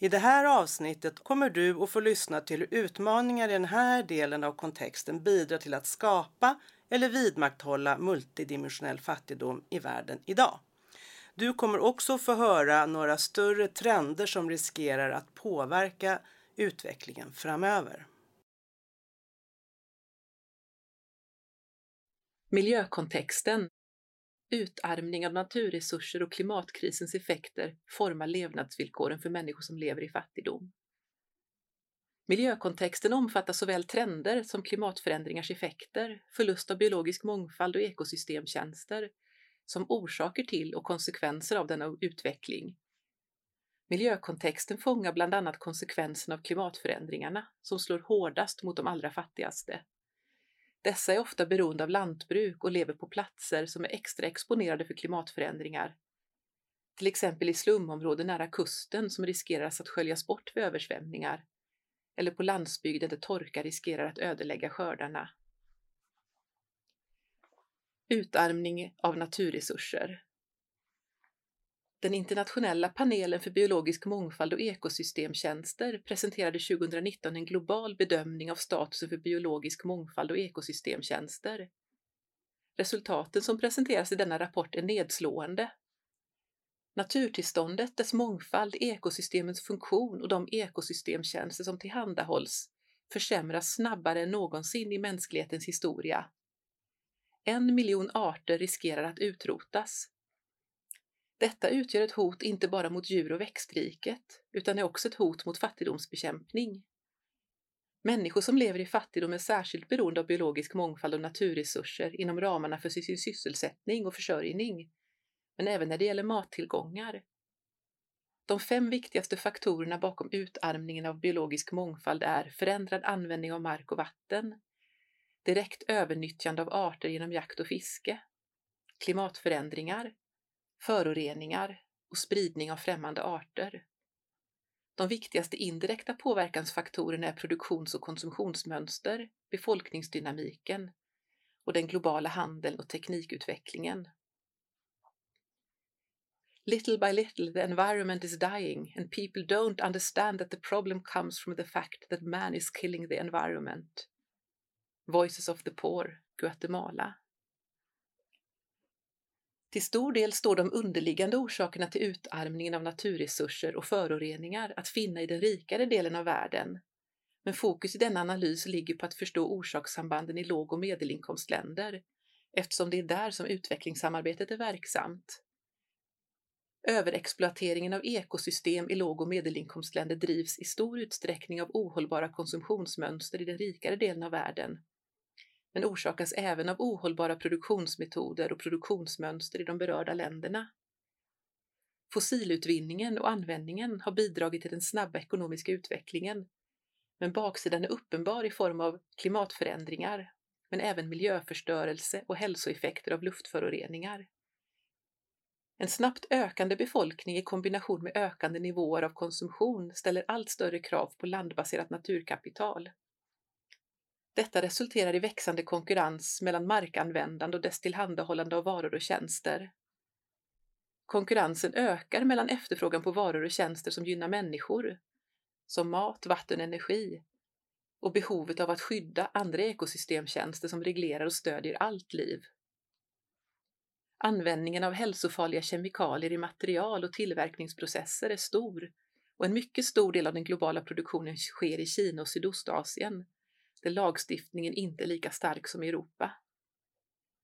I det här avsnittet kommer du att få lyssna till hur utmaningar i den här delen av kontexten bidrar till att skapa eller vidmakthålla multidimensionell fattigdom i världen idag. Du kommer också få höra några större trender som riskerar att påverka utvecklingen framöver. Miljökontexten Utarmning av naturresurser och klimatkrisens effekter formar levnadsvillkoren för människor som lever i fattigdom. Miljökontexten omfattar såväl trender som klimatförändringars effekter, förlust av biologisk mångfald och ekosystemtjänster, som orsaker till och konsekvenser av denna utveckling. Miljökontexten fångar bland annat konsekvenserna av klimatförändringarna som slår hårdast mot de allra fattigaste. Dessa är ofta beroende av lantbruk och lever på platser som är extra exponerade för klimatförändringar. Till exempel i slumområden nära kusten som riskerar att sköljas bort vid översvämningar, eller på landsbygden där torka riskerar att ödelägga skördarna. Utarmning av naturresurser den internationella panelen för biologisk mångfald och ekosystemtjänster presenterade 2019 en global bedömning av statusen för biologisk mångfald och ekosystemtjänster. Resultaten som presenteras i denna rapport är nedslående. Naturtillståndet, dess mångfald, ekosystemens funktion och de ekosystemtjänster som tillhandahålls försämras snabbare än någonsin i mänsklighetens historia. En miljon arter riskerar att utrotas. Detta utgör ett hot inte bara mot djur och växtriket, utan är också ett hot mot fattigdomsbekämpning. Människor som lever i fattigdom är särskilt beroende av biologisk mångfald och naturresurser inom ramarna för sin sysselsättning och försörjning, men även när det gäller mattillgångar. De fem viktigaste faktorerna bakom utarmningen av biologisk mångfald är förändrad användning av mark och vatten, direkt övernyttjande av arter genom jakt och fiske, klimatförändringar, föroreningar och spridning av främmande arter. De viktigaste indirekta påverkansfaktorerna är produktions och konsumtionsmönster, befolkningsdynamiken och den globala handeln och teknikutvecklingen. Little by little the environment is dying and people don't understand that the problem comes from the fact that man is killing the environment. Voices of the Poor, Guatemala till stor del står de underliggande orsakerna till utarmningen av naturresurser och föroreningar att finna i den rikare delen av världen. Men fokus i denna analys ligger på att förstå orsakssambanden i låg och medelinkomstländer, eftersom det är där som utvecklingssamarbetet är verksamt. Överexploateringen av ekosystem i låg och medelinkomstländer drivs i stor utsträckning av ohållbara konsumtionsmönster i den rikare delen av världen men orsakas även av ohållbara produktionsmetoder och produktionsmönster i de berörda länderna. Fossilutvinningen och användningen har bidragit till den snabba ekonomiska utvecklingen, men baksidan är uppenbar i form av klimatförändringar, men även miljöförstörelse och hälsoeffekter av luftföroreningar. En snabbt ökande befolkning i kombination med ökande nivåer av konsumtion ställer allt större krav på landbaserat naturkapital. Detta resulterar i växande konkurrens mellan markanvändande och dess tillhandahållande av varor och tjänster. Konkurrensen ökar mellan efterfrågan på varor och tjänster som gynnar människor, som mat, vatten och energi, och behovet av att skydda andra ekosystemtjänster som reglerar och stödjer allt liv. Användningen av hälsofarliga kemikalier i material och tillverkningsprocesser är stor och en mycket stor del av den globala produktionen sker i Kina och Sydostasien där lagstiftningen inte är lika stark som i Europa.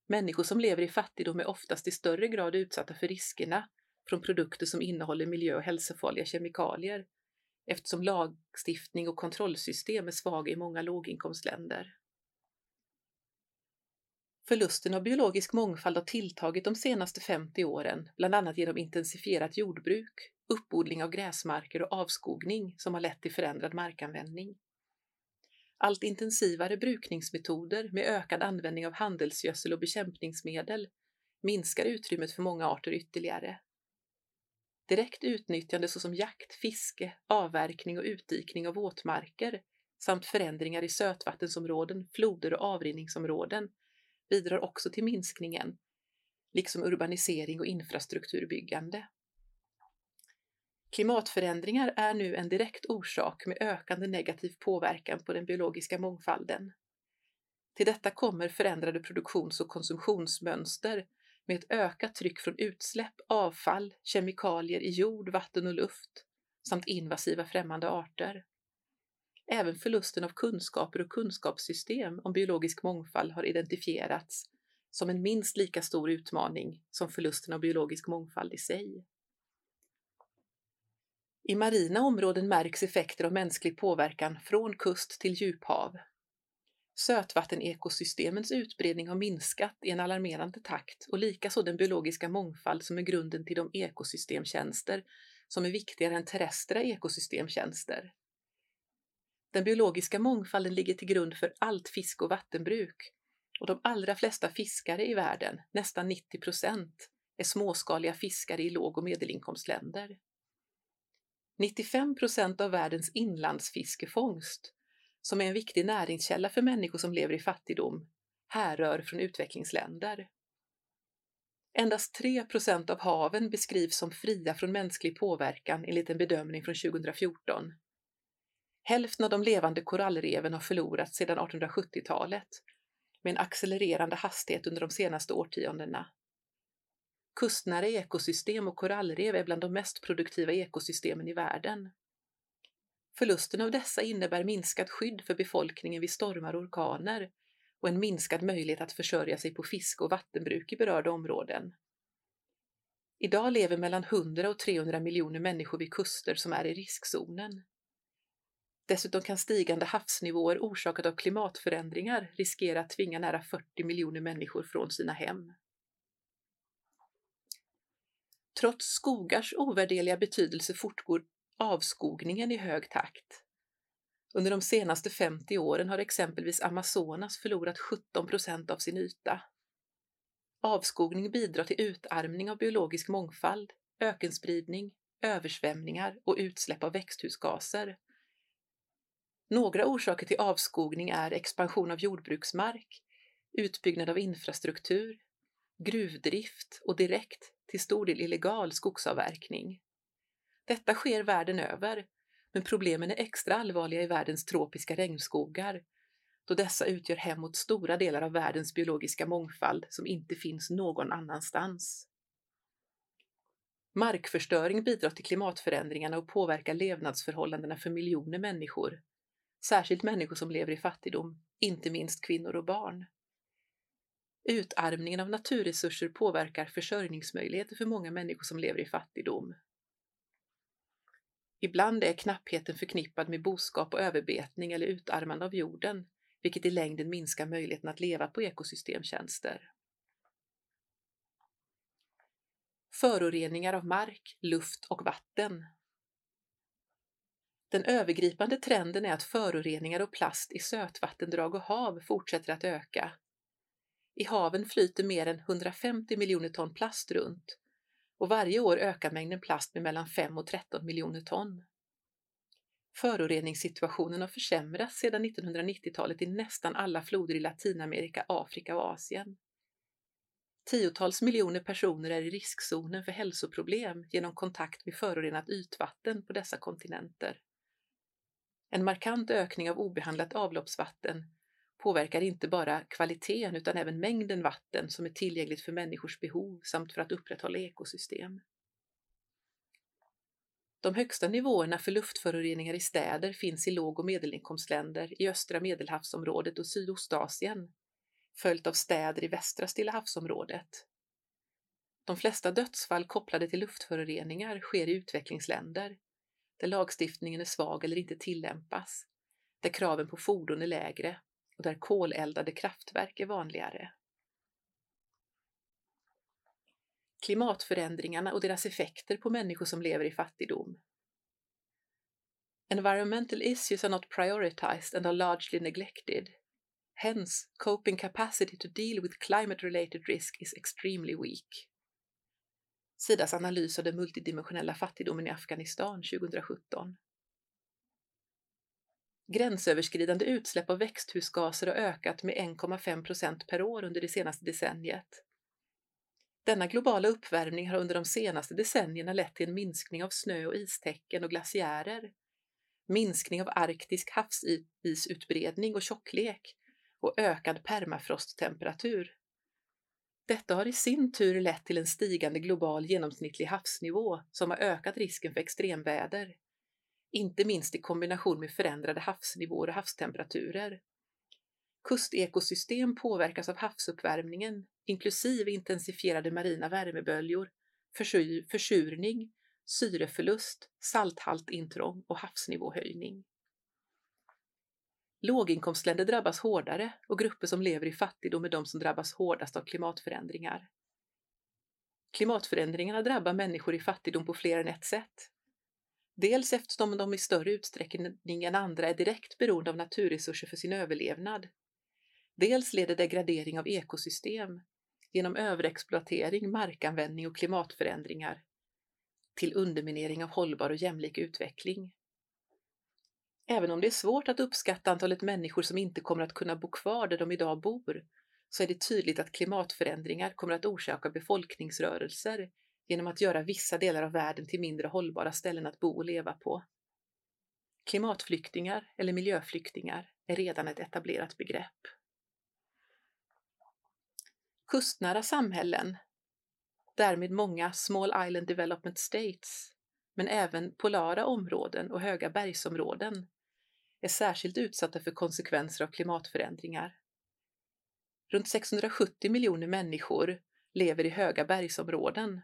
Människor som lever i fattigdom är oftast i större grad utsatta för riskerna från produkter som innehåller miljö och hälsofarliga kemikalier eftersom lagstiftning och kontrollsystem är svaga i många låginkomstländer. Förlusten av biologisk mångfald har tilltagit de senaste 50 åren, bland annat genom intensifierat jordbruk, uppodling av gräsmarker och avskogning som har lett till förändrad markanvändning. Allt intensivare brukningsmetoder med ökad användning av handelsgödsel och bekämpningsmedel minskar utrymmet för många arter ytterligare. Direkt utnyttjande såsom jakt, fiske, avverkning och utdikning av våtmarker samt förändringar i sötvattensområden, floder och avrinningsområden bidrar också till minskningen, liksom urbanisering och infrastrukturbyggande. Klimatförändringar är nu en direkt orsak med ökande negativ påverkan på den biologiska mångfalden. Till detta kommer förändrade produktions och konsumtionsmönster med ett ökat tryck från utsläpp, avfall, kemikalier i jord, vatten och luft samt invasiva främmande arter. Även förlusten av kunskaper och kunskapssystem om biologisk mångfald har identifierats som en minst lika stor utmaning som förlusten av biologisk mångfald i sig. I marina områden märks effekter av mänsklig påverkan från kust till djuphav. Sötvattenekosystemens utbredning har minskat i en alarmerande takt och likaså den biologiska mångfald som är grunden till de ekosystemtjänster som är viktigare än terrestra ekosystemtjänster. Den biologiska mångfalden ligger till grund för allt fisk och vattenbruk och de allra flesta fiskare i världen, nästan 90 procent, är småskaliga fiskare i låg och medelinkomstländer. 95 procent av världens inlandsfiskefångst, som är en viktig näringskälla för människor som lever i fattigdom, härrör från utvecklingsländer. Endast 3 procent av haven beskrivs som fria från mänsklig påverkan enligt en bedömning från 2014. Hälften av de levande korallreven har förlorats sedan 1870-talet med en accelererande hastighet under de senaste årtiondena. Kustnära ekosystem och korallrev är bland de mest produktiva ekosystemen i världen. Förlusten av dessa innebär minskat skydd för befolkningen vid stormar och orkaner och en minskad möjlighet att försörja sig på fiske och vattenbruk i berörda områden. Idag lever mellan 100 och 300 miljoner människor vid kuster som är i riskzonen. Dessutom kan stigande havsnivåer orsakat av klimatförändringar riskera att tvinga nära 40 miljoner människor från sina hem. Trots skogars ovärderliga betydelse fortgår avskogningen i hög takt. Under de senaste 50 åren har exempelvis Amazonas förlorat 17 procent av sin yta. Avskogning bidrar till utarmning av biologisk mångfald, ökenspridning, översvämningar och utsläpp av växthusgaser. Några orsaker till avskogning är expansion av jordbruksmark, utbyggnad av infrastruktur, gruvdrift och direkt, till stor del illegal skogsavverkning. Detta sker världen över, men problemen är extra allvarliga i världens tropiska regnskogar, då dessa utgör hem åt stora delar av världens biologiska mångfald som inte finns någon annanstans. Markförstöring bidrar till klimatförändringarna och påverkar levnadsförhållandena för miljoner människor, särskilt människor som lever i fattigdom, inte minst kvinnor och barn. Utarmningen av naturresurser påverkar försörjningsmöjligheter för många människor som lever i fattigdom. Ibland är knappheten förknippad med boskap och överbetning eller utarmande av jorden, vilket i längden minskar möjligheten att leva på ekosystemtjänster. Föroreningar av mark, luft och vatten. Den övergripande trenden är att föroreningar och plast i sötvattendrag och hav fortsätter att öka. I haven flyter mer än 150 miljoner ton plast runt och varje år ökar mängden plast med mellan 5 och 13 miljoner ton. Föroreningssituationen har försämrats sedan 1990-talet i nästan alla floder i Latinamerika, Afrika och Asien. Tiotals miljoner personer är i riskzonen för hälsoproblem genom kontakt med förorenat ytvatten på dessa kontinenter. En markant ökning av obehandlat avloppsvatten påverkar inte bara kvaliteten utan även mängden vatten som är tillgängligt för människors behov samt för att upprätthålla ekosystem. De högsta nivåerna för luftföroreningar i städer finns i låg och medelinkomstländer i östra medelhavsområdet och Sydostasien, följt av städer i västra Stilla havsområdet. De flesta dödsfall kopplade till luftföroreningar sker i utvecklingsländer, där lagstiftningen är svag eller inte tillämpas, där kraven på fordon är lägre och där koleldade kraftverk är vanligare. Klimatförändringarna och deras effekter på människor som lever i fattigdom. Environmental issues are not prioritized and are largely neglected. Hence, coping capacity to deal with climate-related risk is extremely weak. Sidas analys av den multidimensionella fattigdomen i Afghanistan 2017. Gränsöverskridande utsläpp av växthusgaser har ökat med 1,5 procent per år under det senaste decenniet. Denna globala uppvärmning har under de senaste decennierna lett till en minskning av snö och istäcken och glaciärer, minskning av arktisk havsisutbredning och tjocklek och ökad permafrosttemperatur. Detta har i sin tur lett till en stigande global genomsnittlig havsnivå som har ökat risken för extremväder, inte minst i kombination med förändrade havsnivåer och havstemperaturer. Kustekosystem påverkas av havsuppvärmningen, inklusive intensifierade marina värmeböljor, försurning, syreförlust, salthaltintrång och havsnivåhöjning. Låginkomstländer drabbas hårdare och grupper som lever i fattigdom är de som drabbas hårdast av klimatförändringar. Klimatförändringarna drabbar människor i fattigdom på fler än ett sätt. Dels eftersom de i större utsträckning än andra är direkt beroende av naturresurser för sin överlevnad. Dels leder degradering av ekosystem genom överexploatering, markanvändning och klimatförändringar till underminering av hållbar och jämlik utveckling. Även om det är svårt att uppskatta antalet människor som inte kommer att kunna bo kvar där de idag bor, så är det tydligt att klimatförändringar kommer att orsaka befolkningsrörelser genom att göra vissa delar av världen till mindre hållbara ställen att bo och leva på. Klimatflyktingar eller miljöflyktingar är redan ett etablerat begrepp. Kustnära samhällen, därmed många Small Island Development States, men även polara områden och höga bergsområden, är särskilt utsatta för konsekvenser av klimatförändringar. Runt 670 miljoner människor lever i höga bergsområden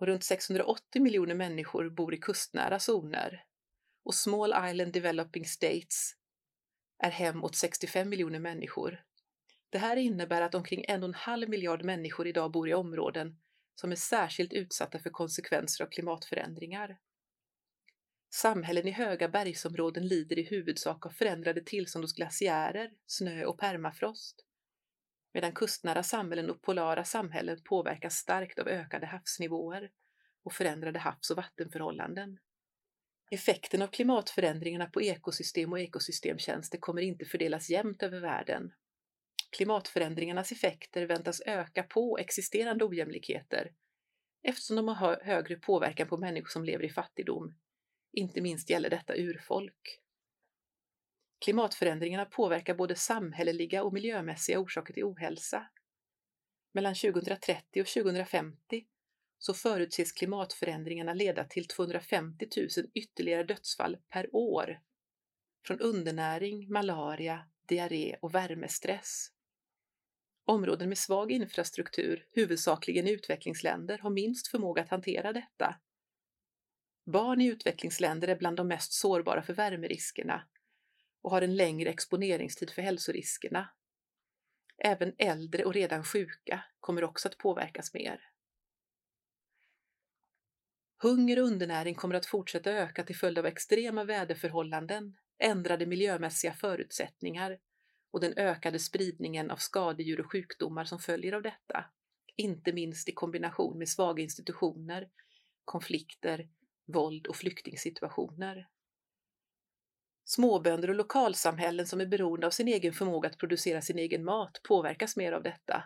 och runt 680 miljoner människor bor i kustnära zoner och Small Island Developing States är hem åt 65 miljoner människor. Det här innebär att omkring en och en halv miljard människor idag bor i områden som är särskilt utsatta för konsekvenser av klimatförändringar. Samhällen i höga bergsområden lider i huvudsak av förändrade tillstånd hos glaciärer, snö och permafrost, medan kustnära samhällen och polara samhällen påverkas starkt av ökade havsnivåer och förändrade havs och vattenförhållanden. Effekten av klimatförändringarna på ekosystem och ekosystemtjänster kommer inte fördelas jämnt över världen. Klimatförändringarnas effekter väntas öka på existerande ojämlikheter eftersom de har högre påverkan på människor som lever i fattigdom inte minst gäller detta urfolk. Klimatförändringarna påverkar både samhälleliga och miljömässiga orsaker till ohälsa. Mellan 2030 och 2050 så förutses klimatförändringarna leda till 250 000 ytterligare dödsfall per år från undernäring, malaria, diarré och värmestress. Områden med svag infrastruktur, huvudsakligen i utvecklingsländer, har minst förmåga att hantera detta Barn i utvecklingsländer är bland de mest sårbara för värmeriskerna och har en längre exponeringstid för hälsoriskerna. Även äldre och redan sjuka kommer också att påverkas mer. Hunger och undernäring kommer att fortsätta öka till följd av extrema väderförhållanden, ändrade miljömässiga förutsättningar och den ökade spridningen av skadedjur och sjukdomar som följer av detta, inte minst i kombination med svaga institutioner, konflikter våld och flyktingsituationer. Småbönder och lokalsamhällen som är beroende av sin egen förmåga att producera sin egen mat påverkas mer av detta.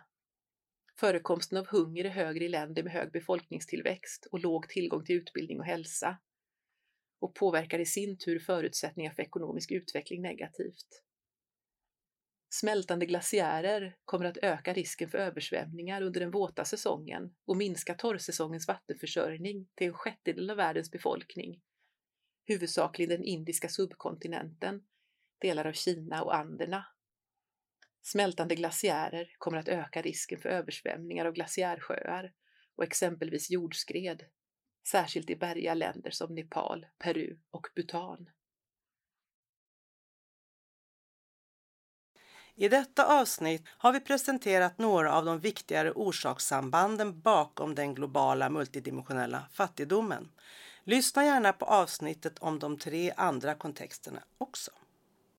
Förekomsten av hunger är högre i länder med hög befolkningstillväxt och låg tillgång till utbildning och hälsa och påverkar i sin tur förutsättningar för ekonomisk utveckling negativt. Smältande glaciärer kommer att öka risken för översvämningar under den våta säsongen och minska torrsäsongens vattenförsörjning till en sjättedel av världens befolkning, huvudsakligen den indiska subkontinenten, delar av Kina och Anderna. Smältande glaciärer kommer att öka risken för översvämningar av glaciärsjöar och exempelvis jordskred, särskilt i bergiga länder som Nepal, Peru och Bhutan. I detta avsnitt har vi presenterat några av de viktigare orsakssambanden bakom den globala multidimensionella fattigdomen. Lyssna gärna på avsnittet om de tre andra kontexterna också.